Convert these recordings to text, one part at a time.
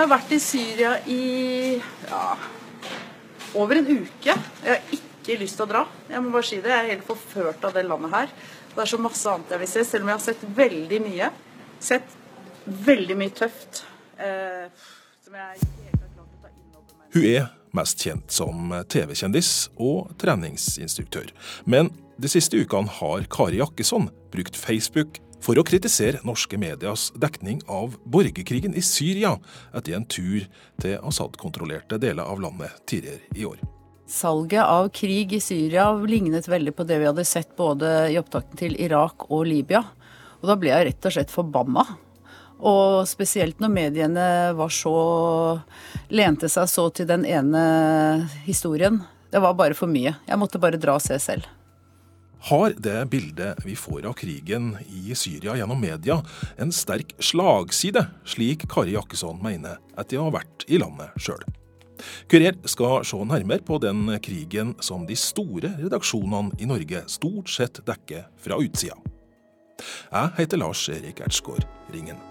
Jeg har vært i Syria i ja, over en uke. Jeg har ikke lyst til å dra. Jeg må bare si det. Jeg er helt forført av det landet her. Det er så masse annet jeg vil se, selv om jeg har sett veldig mye. Sett veldig mye tøft. Eh, som jeg. Hun er mest kjent som TV-kjendis og treningsinstruktør. Men de siste ukene har Kari Jakkesson brukt Facebook for å kritisere norske medias dekning av borgerkrigen i Syria etter en tur til Assad-kontrollerte deler av landet tidligere i år. Salget av krig i Syria lignet veldig på det vi hadde sett både i opptakten til Irak og Libya. Og da ble jeg rett og slett forbanna. Og spesielt når mediene var så lente seg så til den ene historien. Det var bare for mye. Jeg måtte bare dra og se selv. Har det bildet vi får av krigen i Syria gjennom media, en sterk slagside, slik Kari Jakkesson mener etter å ha vært i landet sjøl? Kurer skal se nærmere på den krigen som de store redaksjonene i Norge stort sett dekker fra utsida. Jeg heter Lars Erik Ertsgaard Ringen.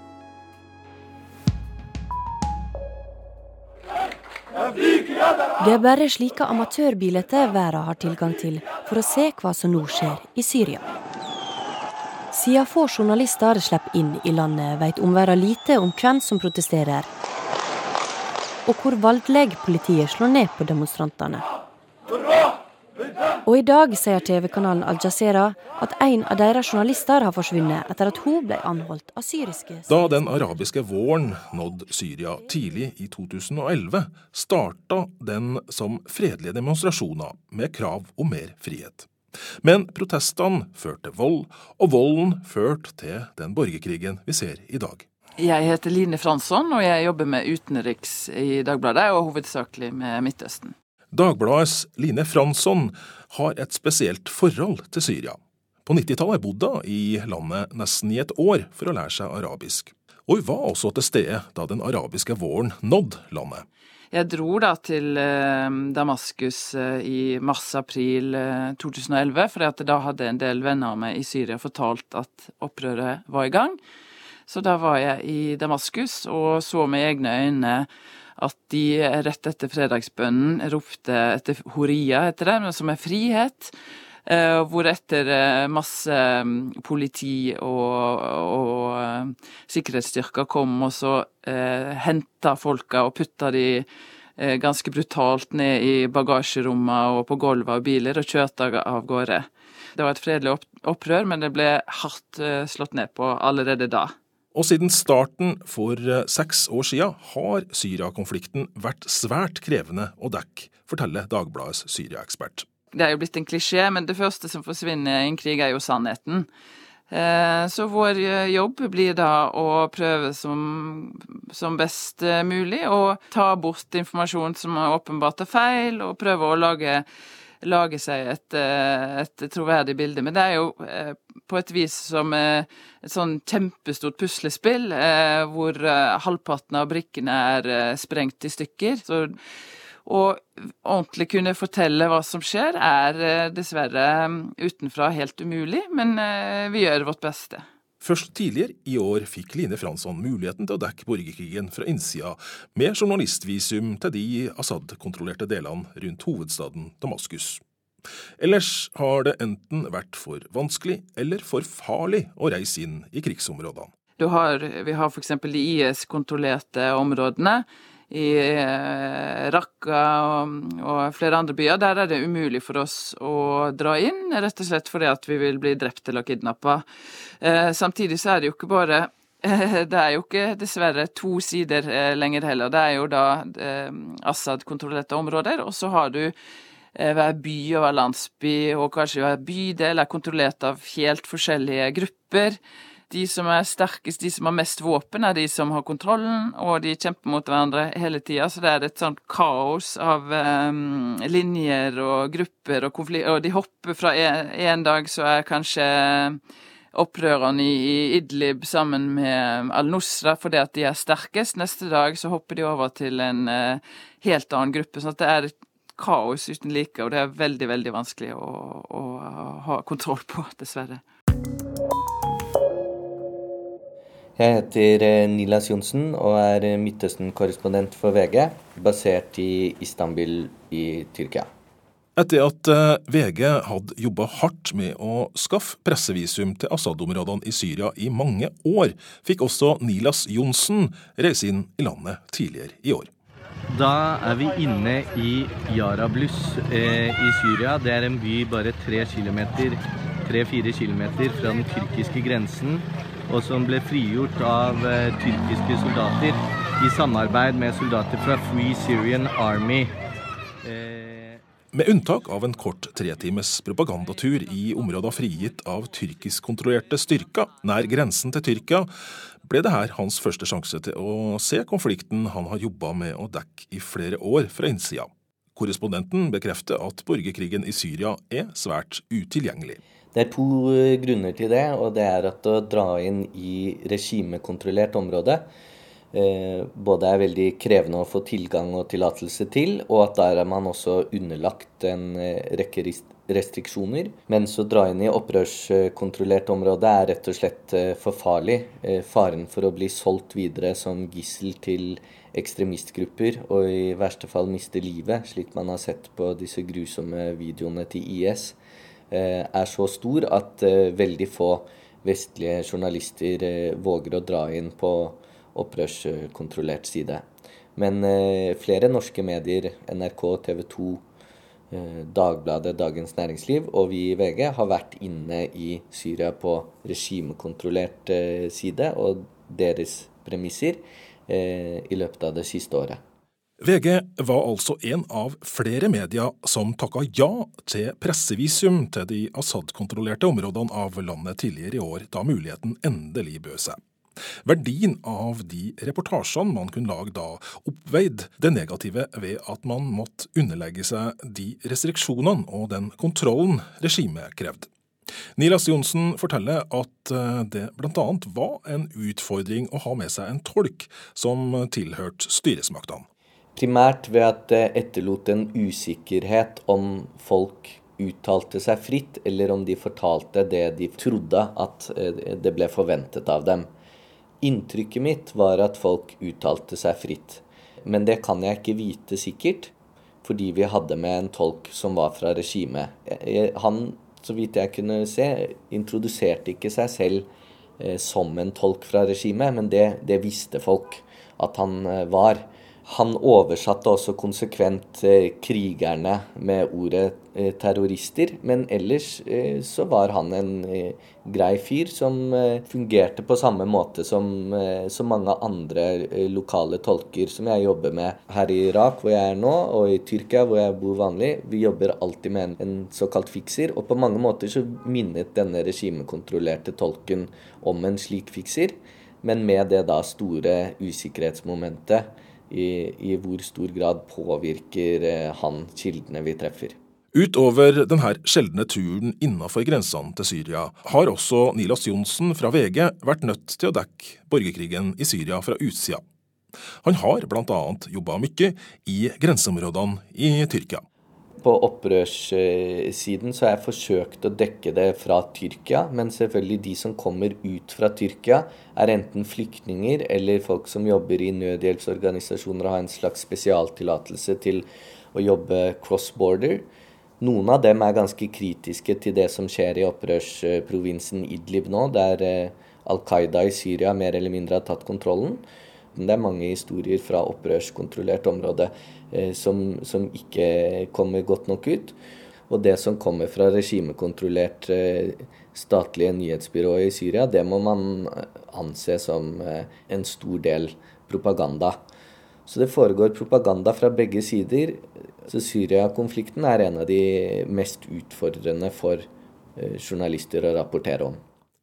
Det er bare slike amatørbilder verden har tilgang til for å se hva som nå skjer i Syria. Siden få journalister slipper inn i landet, vet omverdenen lite om hvem som protesterer, og hvor voldelig politiet slår ned på demonstrantene. Og i dag sier TV-kanalen Al-Jazeera at en av deres journalister har forsvunnet etter at hun ble anholdt av syriske Da den arabiske våren nådde Syria tidlig i 2011, starta den som fredelige demonstrasjoner med krav om mer frihet. Men protestene førte til vold, og volden førte til den borgerkrigen vi ser i dag. Jeg heter Line Fransson, og jeg jobber med utenriks i Dagbladet, og hovedsakelig med Midtøsten. Dagbladets Line Fransson har et spesielt forhold til Syria. På 90-tallet bodde hun i landet nesten i et år for å lære seg arabisk. Og hun var også til stede da den arabiske våren nådde landet. Jeg dro da til eh, Damaskus eh, i mars-april eh, 2011, for da hadde en del venner av meg i Syria fortalt at opprøret var i gang. Så da var jeg i Damaskus og så med egne øyne at de rett etter fredagsbønnen ropte etter horia, heter det, som er frihet. Uh, hvor etter uh, masse um, politi og, og uh, sikkerhetsstyrker kom og så uh, henta folka og putta de ganske brutalt ned i bagasjerommet og på gulvet og biler og kjørte av gårde. Det var et fredelig opprør, men det ble hardt slått ned på allerede da. Og siden starten for eh, seks år siden har Syria-konflikten vært svært krevende å dekke, forteller Dagbladets Syria-ekspert. Det er jo blitt en klisjé, men det første som forsvinner i en krig, er jo sannheten. Eh, så vår eh, jobb blir da å prøve som, som best mulig å ta bort informasjon som åpenbart er feil, og prøve å lage lage seg et, eh, et, troverdig bilde. Men det er jo eh, på et vis som eh, et sånn kjempestort puslespill, hvor halvparten av brikkene er sprengt i stykker. Så å ordentlig kunne fortelle hva som skjer, er dessverre mm, utenfra helt umulig, men vi gjør vårt beste. Først tidligere i år fikk Line Fransson muligheten til å dekke borgerkrigen fra innsida, med journalistvisum til de Assad-kontrollerte delene rundt hovedstaden Damaskus. Ellers har det enten vært for vanskelig eller for farlig å reise inn i krigsområdene. Har, vi har f.eks. de IS-kontrollerte områdene i eh, Raqqa og, og, flere andre byer. Der er det umulig for oss å dra inn, rett og slett fordi at vi vil bli drept eller kidnappa. Eh, samtidig så er det jo ikke bare eh, det er jo ikke dessverre to sider lenger heller. Det er jo da Assad-kontrollerte områder, og så har du hver by og hver landsby og kanskje hver bydel er kontrollert av helt forskjellige grupper. De som er sterkest, de som har mest våpen, er de som har kontrollen, og de kjemper mot hverandre hele tida. Så det er et sånt kaos av um, linjer og grupper og konflikter. Og de hopper fra en, dag, så er kanskje opprørerne i, Idlib sammen med al-Nusra fordi at de er sterkest. Neste dag så hopper de over til en uh, helt annen gruppe. Så det er et kaos uten like, og det er veldig, veldig vanskelig å, å ha kontroll på, dessverre. Jeg heter eh, Nilas Johnsen og er eh, Midtøsten-korrespondent for VG, basert i Istanbul i Tyrkia. Etter at eh, VG hadde jobba hardt med å skaffe pressevisum til Assad-områdene i Syria i mange år, fikk også Nilas Johnsen reise inn i landet tidligere i år. Da er vi inne i Jarablus eh, i Syria. Det er en by bare tre-fire kilometer, kilometer fra den tyrkiske grensen og som ble frigjort av eh, tyrkiske soldater i samarbeid med soldater fra Free Syrian Army. Eh, med unntak av en kort tretimes propagandatur i områder frigitt av tyrkiskkontrollerte styrker nær grensen til Tyrkia, ble det her hans første sjanse til å se konflikten han har jobba med å dekke i flere år fra innsida. Korrespondenten bekrefter at borgerkrigen i Syria er svært utilgjengelig. Det er to eh, grunner til det. og Det er at å dra inn i regimekontrollert område eh, både er veldig krevende å få tilgang og tillatelse til, og at der er man også underlagt en eh, rekke restriksjoner. Mens å dra inn i opprørskontrollert område er rett og slett for farlig. Faren for å bli solgt videre som gissel til ekstremistgrupper og i verste fall miste livet, slik man har sett på disse grusomme videoene til IS, er så stor at eh, veldig få vestlige journalister eh, våger å dra inn på opprørskontrollert side. Men flere norske medier, NRK, TV 2, Dagbladet, Dagens Næringsliv og vi i VG har vært inne i Syria på regimekontrollert side og deres premisser i løpet av det siste året. VG var altså en av flere medier som takka ja til pressevisum til de Assad-kontrollerte områdene av landet tidligere i år, da muligheten endelig bød seg. Verdien av de reportasjene man kunne lage da, oppveide det negative ved at man måtte underlegge seg de restriksjonene og den kontrollen regimet krevde. Nilas Johnsen forteller at eh, det bl.a. var en utfordring å ha med seg en tolk som tilhørte styresmaktene. Primært ved at det etterlot en usikkerhet om folk uttalte seg fritt, eller om de fortalte det de trodde at eh, det ble forventet av dem. Inntrykket mitt var at folk uttalte seg fritt. Men det kan jeg ikke vite sikkert, fordi vi hadde med en tolk som var fra regimet. Han, så vidt jeg kunne se, introduserte ikke seg selv eh, som en tolk fra regimet, men det, det visste folk at han eh, var. Han oversatte også konsekvent eh, krigerne med ordet eh, terrorister, men ellers eh, så var han en grei fyr som fungerte på samme måte som, så mange andre lokale tolker som jeg jobber med her i Irak, hvor jeg er nå, og i Tyrkia, hvor jeg bor vanlig. Vi jobber alltid med en, såkalt fikser, og på mange måter så minnet denne regimekontrollerte tolken om en slik fikser, men med det da store usikkerhetsmomentet i, i hvor stor grad påvirker eh, han kildene vi treffer. Utover denne sjeldne turen innenfor grensene til Syria, har også Nilas Johnsen fra VG vært nødt til å dekke borgerkrigen i Syria fra utsida. Han har bl.a. jobba mye i grenseområdene i Tyrkia på opprørssiden så har jeg forsøkt å dekke det fra Tyrkia, men selvfølgelig de som kommer ut fra Tyrkia, er enten flyktninger eller folk som jobber i nødhjelpsorganisasjoner og har en slags spesialtillatelse til å jobbe cross border. Noen av dem er ganske kritiske til det som skjer i opprørsprovinsen Idlib nå, der eh, Al Qaida i Syria mer eller mindre har tatt kontrollen. Det er mange historier fra opprørskontrollert område som, som, ikke kommer godt nok ut. Og det som kommer fra regimekontrollert eh, statlige nyhetsbyråer i Syria, det må man anse som eh, en stor del propaganda. Så det foregår propaganda fra begge sider. Så Syria-konflikten er en av de mest utfordrende for journalister å rapportere om.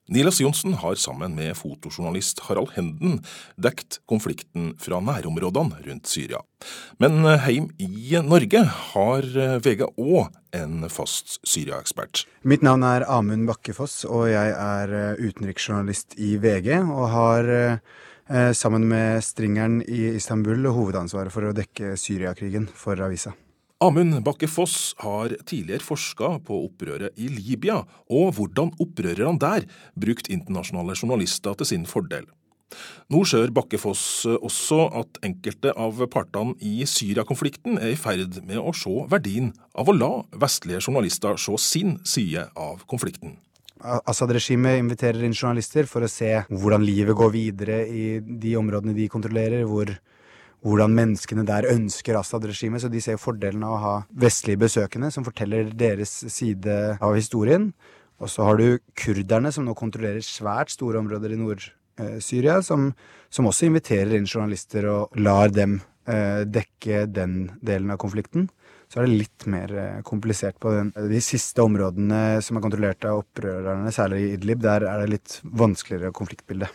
Nilas Johnsen har sammen med fotojournalist Harald Henden dekt konflikten fra nærområdene rundt Syria. Men heim i Norge har VG òg en fast Syria-ekspert. Mitt navn er Amund Bakkefoss, og jeg er utenriksjournalist i VG. Og har eh, sammen med Stringeren i Istanbul hovedansvaret for å dekke Syriakrigen for avisa. Amund Bakke Foss har tidligere forska på opprøret i Libya, og hvordan opprørerne der brukte internasjonale journalister til sin fordel. Nå ser Bakkefoss også at enkelte av partene i Syria-konflikten er i ferd med å se verdien av å la vestlige journalister se sin side av konflikten. Assad-regimet inviterer inn journalister for å se hvordan livet går videre i de områdene de kontrollerer, hvor, hvordan menneskene der ønsker Assad-regimet. Så de ser fordelen av å ha vestlige besøkende som forteller deres side av historien. Og så har du kurderne, som nå kontrollerer svært store områder i nord Eh, Syria, som, som, også inviterer inn journalister og lar dem eh, dekke den delen av konflikten. Så er det litt mer eh, komplisert på den. de siste områdene som er kontrollert av opprørerne, særlig i Idlib. Der er det litt vanskeligere konfliktbilde.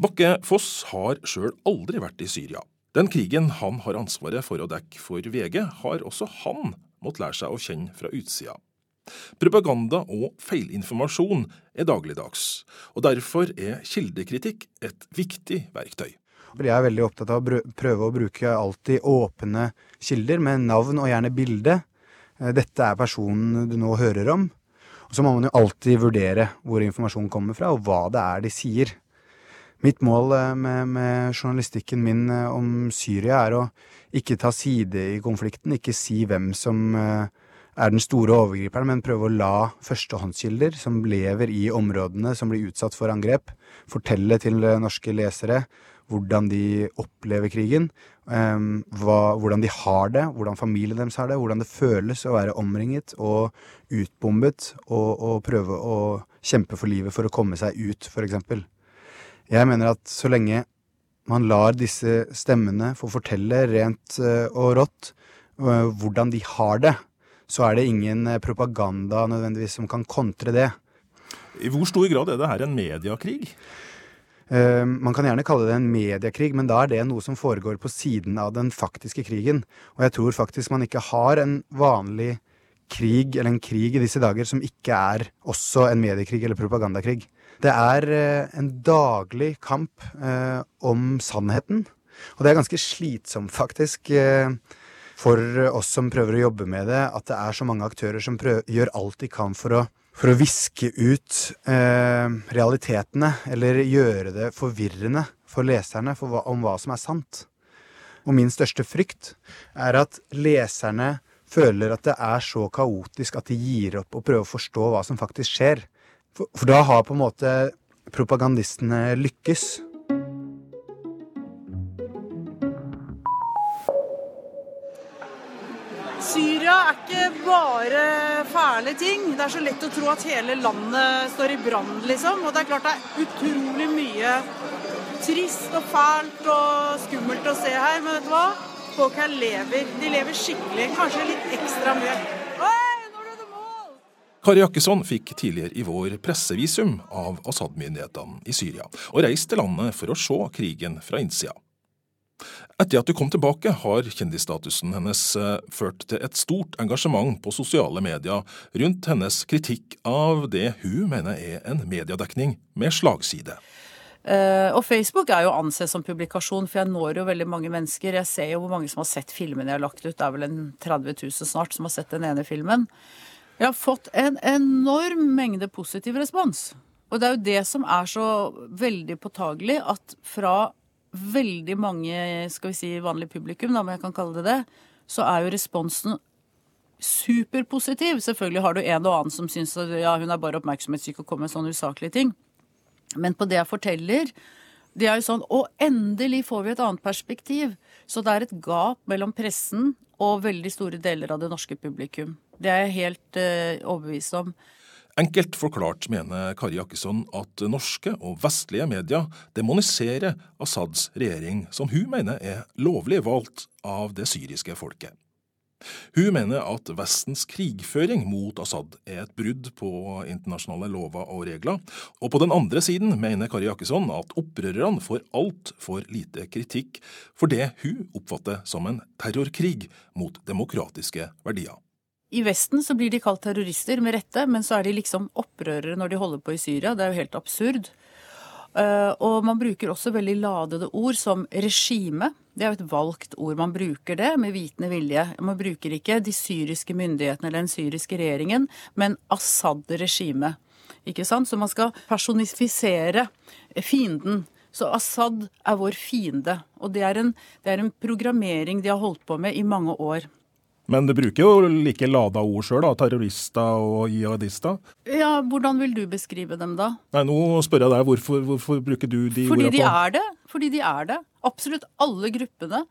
Bakke Foss har sjøl aldri vært i Syria. Den krigen han har ansvaret for å dekke for VG, har også han måttet lære seg å kjenne fra utsida. Propaganda og feilinformasjon er dagligdags, og derfor er kildekritikk et viktig verktøy. Jeg er veldig opptatt av å prøve å bruke alltid åpne kilder med navn og gjerne bilde. Eh, dette er personen du nå hører om. Og så må man jo alltid vurdere hvor informasjonen kommer fra, og hva det er de sier. Mitt mål eh, med, med journalistikken min eh, om Syria er å ikke ta side i konflikten, ikke si hvem som er den store overgriperen, men prøve å la førstehåndskilder som lever i områdene som blir utsatt for angrep, fortelle til norske lesere hvordan de opplever krigen, um, hva, hvordan de har det, hvordan familien deres har det, hvordan det føles å være omringet og utbombet, og, og prøve å kjempe for livet for å komme seg ut, f.eks. Jeg mener at så lenge man lar disse stemmene få fortelle rent uh, og rått uh, hvordan de har det, så er det ingen eh, propaganda nødvendigvis som kan kontre det. I hvor stor grad er det her en mediekrig? Man kan gjerne kalle det en mediekrig, men da er det noe som foregår på siden av den faktiske krigen. Og jeg tror faktisk man ikke har en vanlig krig, eller en krig i disse dager, som ikke er også en mediekrig eller propagandakrig. Det er uh, en daglig kamp eh, om sannheten, og det er ganske slitsomt, faktisk. eh, for oss som prøver å jobbe med det, at det er så mange aktører som prøver, gjør alt de kan for å, for å viske ut eh, realitetene, eller gjøre det forvirrende for leserne for hva, om hva som er sant. Og min største frykt er at leserne føler at det er så kaotisk at de gir opp og prøver å forstå hva som faktisk skjer. For, for da har på en måte propagandistene lykkes. Syria er ikke bare fæle ting. Det er så lett å tro at hele landet står i brann, liksom. Og det er klart det er utrolig mye trist og fælt og skummelt å se her. Men vet du hva? Folk her lever. De lever skikkelig. Kanskje litt ekstra mye. Kari Jakkesson fikk tidligere i vår pressevisum av Assad-myndighetene i Syria, og reiste til landet for å se krigen fra innsida. Etter at du kom tilbake, har kjendisstatusen hennes eh, ført til et stort engasjement på sosiale medier rundt hennes kritikk av det hun mener er en mediedekning med slagside. Uh, og Facebook er jo ansett som publikasjon, for jeg når jo veldig mange mennesker. Jeg ser jo hvor mange som har sett filmene jeg har lagt ut. Det er vel en 30 000 snart som har sett den ene filmen. Jeg har fått en enorm mengde positiv respons. Og det er jo det som er så veldig påtagelig, at fra veldig mange skal vi si, vanlig publikum, da, om jeg kan kalle det det, så er jo responsen superpositiv. Selvfølgelig har du en og annen som syns at ja, hun er bare oppmerksomhetssyk og kommer med sånne usaklige ting. Men på det jeg forteller, det er jo sånn Og endelig får vi et annet perspektiv. Så det er et gap mellom pressen og veldig store deler av det norske publikum. Det er jeg helt uh, overbevist om. Enkelt forklart mener Kari Jakkesson at norske og vestlige medier demoniserer Assads regjering, som hun mener er lovlig valgt av det syriske folket. Hun mener at Vestens krigføring mot Assad er et brudd på internasjonale lover og regler, og på den andre siden mener Kari Jakkesson at opprørerne får altfor lite kritikk for det hun oppfatter som en terrorkrig mot demokratiske verdier. I Vesten så blir de kalt terrorister, med rette, men så er de liksom opprørere når de holder på i Syria. Det er jo helt absurd. Eh, og man bruker også veldig ladede ord som regime. Det er jo et valgt ord. Man bruker det med vitende vilje. Man bruker ikke de syriske myndighetene eller den syriske regjeringen, men Assad-regimet. Ikke sant? Så man skal personifisere fienden Så Assad er vår fiende. Og det er, en, det er en programmering de har holdt på med i mange år. Men du bruker jo like lada ord sjøl, terrorister og jihadister. Ja, Hvordan vil du beskrive dem da? Nei, Nå spør jeg deg, hvorfor, hvorfor bruker du de Fordi ordene på de er det. Fordi de er det. Absolutt alle gruppene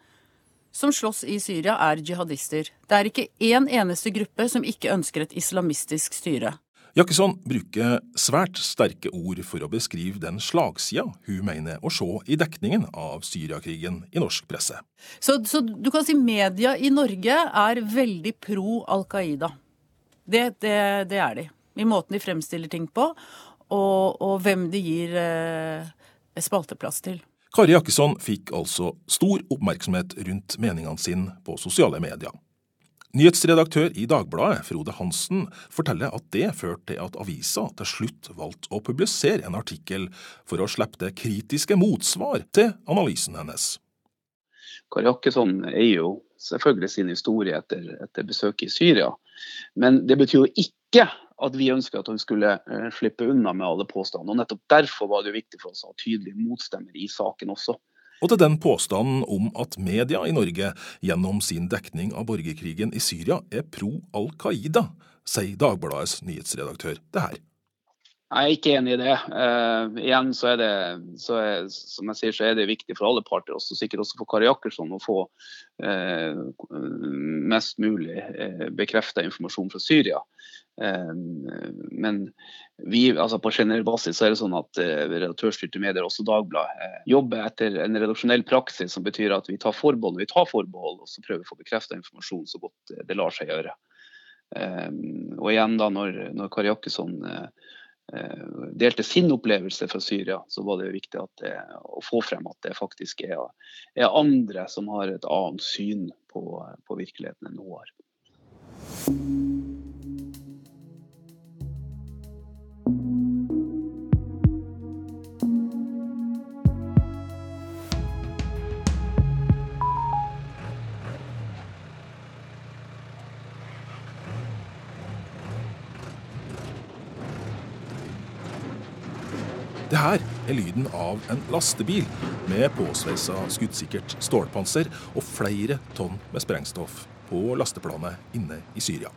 som slåss i Syria, er jihadister. Det er ikke én eneste gruppe som ikke ønsker et islamistisk styre. Jakkesson bruker svært sterke ord for å beskrive den slagsida hun mener å se i dekningen av Syriakrigen i norsk presse. Så, så, du kan si media i Norge er veldig pro Al Qaida. Det, det, det, er de. I måten de fremstiller ting på, og, og hvem de gir eh, spalteplass til. Kari Jakkesson fikk altså stor oppmerksomhet rundt meningene sine på sosiale medier. Nyhetsredaktør i Dagbladet, Frode Hansen, forteller at det førte til at avisa til slutt valgte å publisere en artikkel for å slippe det kritiske motsvar til analysen hennes. Kari Jakkesson er jo selvfølgelig sin historie etter, etter besøket i Syria, men det betyr jo ikke at vi ønsker at hun skulle uh, slippe unna med alle påstandene. og Nettopp derfor var det viktig for oss å ha tydelige motstemmer i saken også og til den påstanden om at media i Norge gjennom sin dekning av borgerkrigen i Syria er pro Al Qaida, sier Dagbladets nyhetsredaktør det her. Jeg er ikke enig i det. Uh, igjen så er det, så er, som jeg sier, så er det viktig for alle parter, også, sikkert også for Kari Akersson, å få uh, mest mulig uh, eh, bekrefta informasjon fra Syria. Uh, men vi, altså på generell basis så er det sånn at redaktørstyrte medier, også Dagbladet, jobber etter en redaksjonell praksis som betyr at vi tar forbehold vi tar forbehold, og så prøver å få bekrefta informasjon så godt det lar seg gjøre. og igjen da, når, når Kari Jakkesson delte sin opplevelse fra Syria, så var det viktig det, å få frem at det faktisk er, er, andre som har et annet syn på, på virkeligheten enn hun har. Her er lyden av en lastebil med påsveisa skuddsikkert stålpanser og flere tonn med sprengstoff på lasteplanet inne i Syria.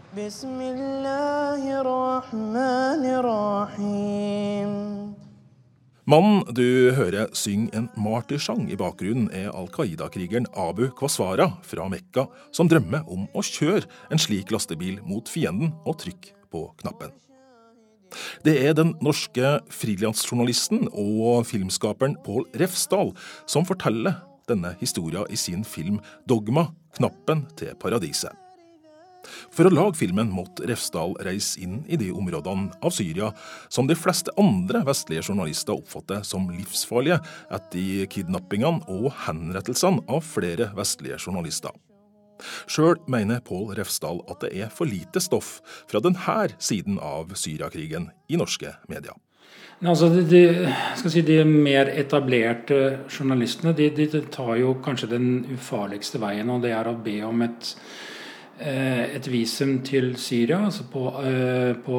Mannen du hører synge en martyrsang i bakgrunnen, er Al Qaida-krigeren Abu Kwaswara fra Mekka, som drømmer om å kjøre en slik lastebil mot fienden og trykke på knappen. Det er den norske frilansjournalisten og filmskaperen Pål Refsdal som forteller denne historien i sin film 'Dogma knappen til paradiset'. For å lage filmen måtte Refsdal reise inn i de områdene av Syria som de fleste andre vestlige journalister oppfatter som livsfarlige etter kidnappingene og henrettelsene av flere vestlige journalister. Sjøl mener Pål Refsdal at det er for lite stoff fra denne siden av Syriakrigen i norske medier. Altså, de, si, de, mer etablerte journalistene de, de, tar jo kanskje den ufarligste veien, og det er å be om et et visum til Syria, altså på, eh, på,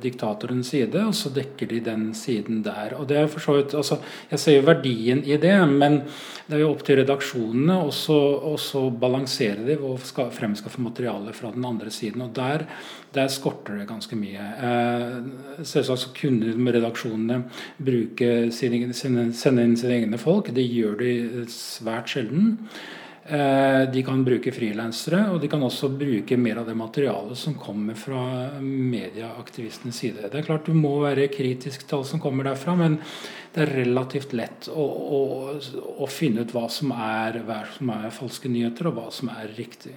diktatorens side, og så dekker de den siden der. Og det er for så vidt, altså, Jeg ser jo verdien i det, men det er jo opp til redaksjonene å balansere det og skal, fremskaffe materiale fra den andre siden. og Der, der skorter det ganske mye. Eh, selvsagt så kunne redaksjonene bruke sine, sende inn sine egne folk. Det gjør de svært sjelden. Eh, de kan bruke frilansere, og de kan også bruke mer av det materialet som kommer fra medieaktivistenes side. Det er klart Du må være kritisk til alt som kommer derfra, men det er relativt lett å, å, å finne ut hva som, er, hva som er falske nyheter, og hva som er riktig.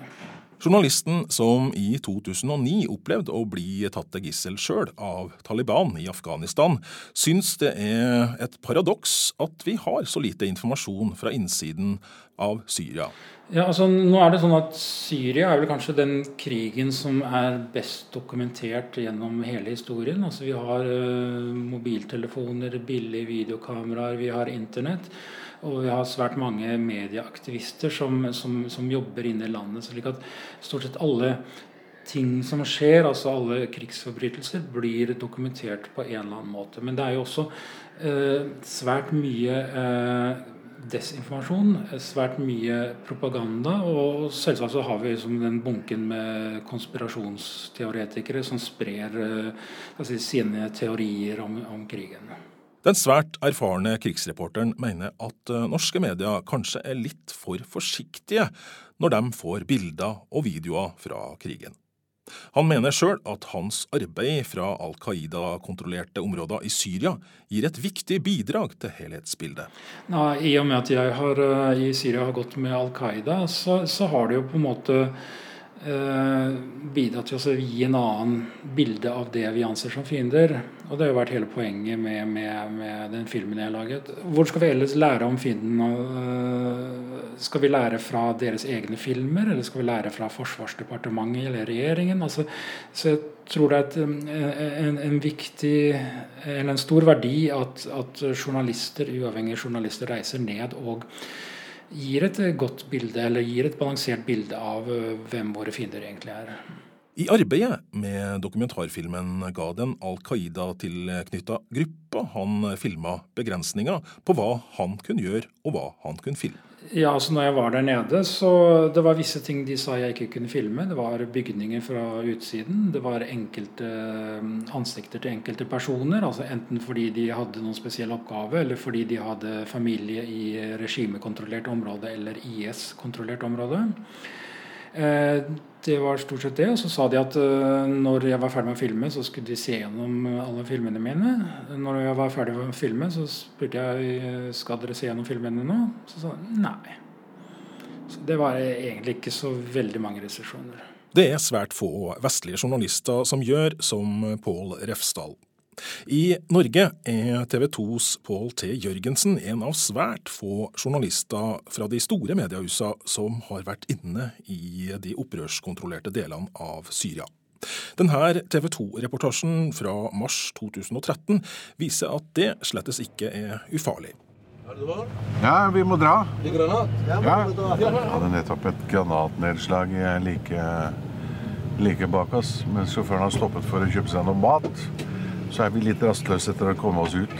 Journalisten som i 2009 opplevde å bli tatt til gissel sjøl av Taliban i Afghanistan, syns det er et paradoks at vi har så lite informasjon fra innsiden av Syria. Ja, altså nå er det sånn at Syria er vel kanskje den krigen som er best dokumentert gjennom hele historien. Altså Vi har uh, mobiltelefoner, billige videokameraer, vi har internett. Og vi har svært mange medieaktivister som, som, som jobber inne i landet. slik at stort sett alle ting som skjer, altså alle krigsforbrytelser, blir dokumentert på en eller annen måte. Men det er jo også eh, svært mye eh, desinformasjon, svært mye propaganda. Og selvsagt så har vi liksom den bunken med konspirasjonsteoretikere som sprer si, sine teorier om, om, krigen. Den svært erfarne krigsreporteren mener at eh, norske medier kanskje er litt for forsiktige når de får bilder og videoer fra krigen. Han mener sjøl at hans arbeid fra Al Qaida-kontrollerte områder i Syria gir et viktig bidrag til helhetsbildet. Nei, I og med at jeg har, eh, i Syria har gått med Al Qaida, så, så har det jo på en måte bidra til å gi en annen bilde av det vi anser som fiender. Og det har jo vært hele poenget med, med, med den filmen jeg har laget. Hvor skal vi ellers lære om fienden? Eh, skal vi lære fra deres egne filmer, eller skal vi lære fra Forsvarsdepartementet eller regjeringen? Altså, så jeg tror det er et, en, en, viktig, eller en stor verdi at, at journalister, uavhengige journalister reiser ned og gir et godt bilde, eller gir et balansert bilde av eh, hvem våre fiender egentlig er. I arbeidet med dokumentarfilmen ga den Al Qaida-tilknytta gruppa han filma begrensninger på hva han kunne gjøre og hva han kunne filme. Ja, altså når jeg var der nede, så det var visse ting de sa jeg ikke kunne filme. Det var bygninger fra utsiden. Det var enkelte eh, ansikter til enkelte personer. altså Enten fordi de hadde noen spesiell oppgave, eller fordi de hadde familie i regimekontrollert område eller IS-kontrollert område. Eh, det var stort sett det. Og så sa de at uh, når jeg var ferdig med å filme, så skulle de se gjennom alle filmene mine. Når jeg var ferdig med å filme, så spurte jeg skal dere se gjennom filmene nå. Så sa de nei. Så det var egentlig ikke så veldig mange restriksjoner. Det er svært få vestlige journalister som gjør som Pål Refsdal. I Norge er TV 2s Pål T. Jørgensen en av svært få journalister fra de store mediehusene som har vært inne i de opprørskontrollerte delene av Syria. Denne TV 2-reportasjen fra mars 2013 viser at det slettes ikke er ufarlig. Ja, vi må dra. Ja. Vi hadde nettopp et granatnedslag like, like bak oss, mens sjåføren har stoppet for å kjøpe seg noe mat så er vi litt rastløse etter å komme oss ut.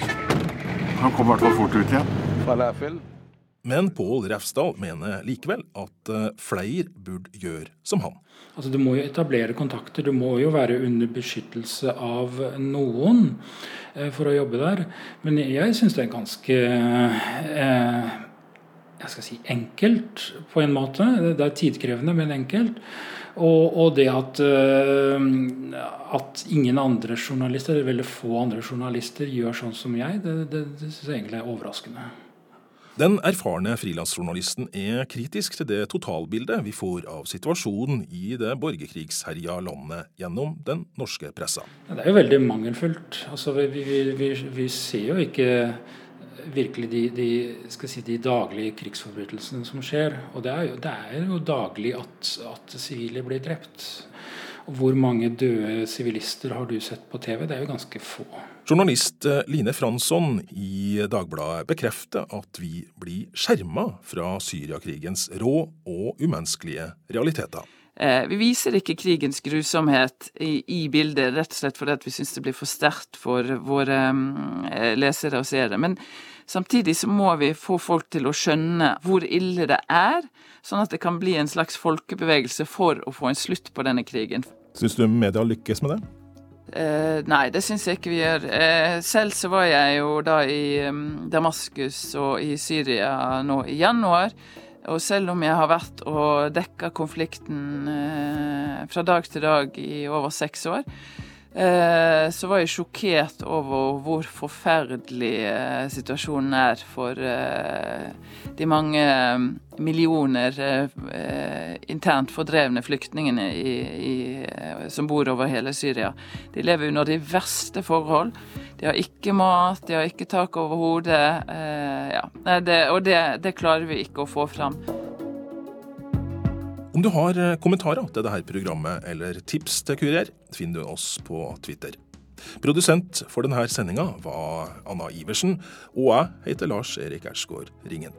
Han kom i hvert fall fort ut igjen. Men Pål Refsdal mener likevel at eh, flere burde gjøre som han. Altså, du må jo etablere kontakter, du må jo være under beskyttelse av noen eh, for å jobbe der. Men jeg syns det er ganske eh, jeg skal si enkelt, på en måte. Det er tidkrevende, men enkelt. Og, og det at, uh, at, ingen andre journalister, eller veldig få andre journalister, gjør sånn som jeg, det, det, det syns jeg egentlig er overraskende. Den erfarne frilansjournalisten er kritisk til det totalbildet vi får av situasjonen i det borgerkrigsherja landet gjennom den norske pressa. det er jo veldig mangelfullt. Altså, vi, vi, vi, vi ser jo ikke virkelig de, de, si, de, daglige krigsforbrytelsene som skjer. Og det er jo, det er jo daglig at, at sivile blir drept. Og hvor mange døde sivilister har du sett på TV? Det er jo ganske få. Journalist eh, Line Fransson i Dagbladet bekrefter at vi blir skjerma fra Syriakrigens rå og umenneskelige realiteter. Eh, vi viser ikke krigens grusomhet i, i, bildet, rett og slett fordi vi syns det blir for sterkt for våre um, lesere og seere. Men samtidig så må vi få folk til å skjønne hvor ille det er, sånn at det kan bli en slags folkebevegelse for å få en slutt på denne krigen. Syns du media lykkes med det? Eh, nei, det syns jeg ikke vi gjør. Eh, selv så var jeg jo da i um, Damaskus og i Syria nå i januar. Og selv om jeg har vært og dekka konflikten eh, fra dag til dag i over seks år, så var jeg sjokkert over hvor forferdelig eh, situasjonen er for eh, de mange millioner eh, internt fordrevne flyktningene i, i, eh, som bor over hele Syria. De lever under de verste forhold. De har ikke mat, de har ikke tak over hodet. Eh, ja. det, og det, det, klarer vi ikke å få fram. Om du har eh, kommentarer til dette programmet eller tips til Kurer, finner du oss på Twitter. Produsent for denne sendinga var Anna Iversen, og jeg heter Lars Erik Ersgaard Ringen.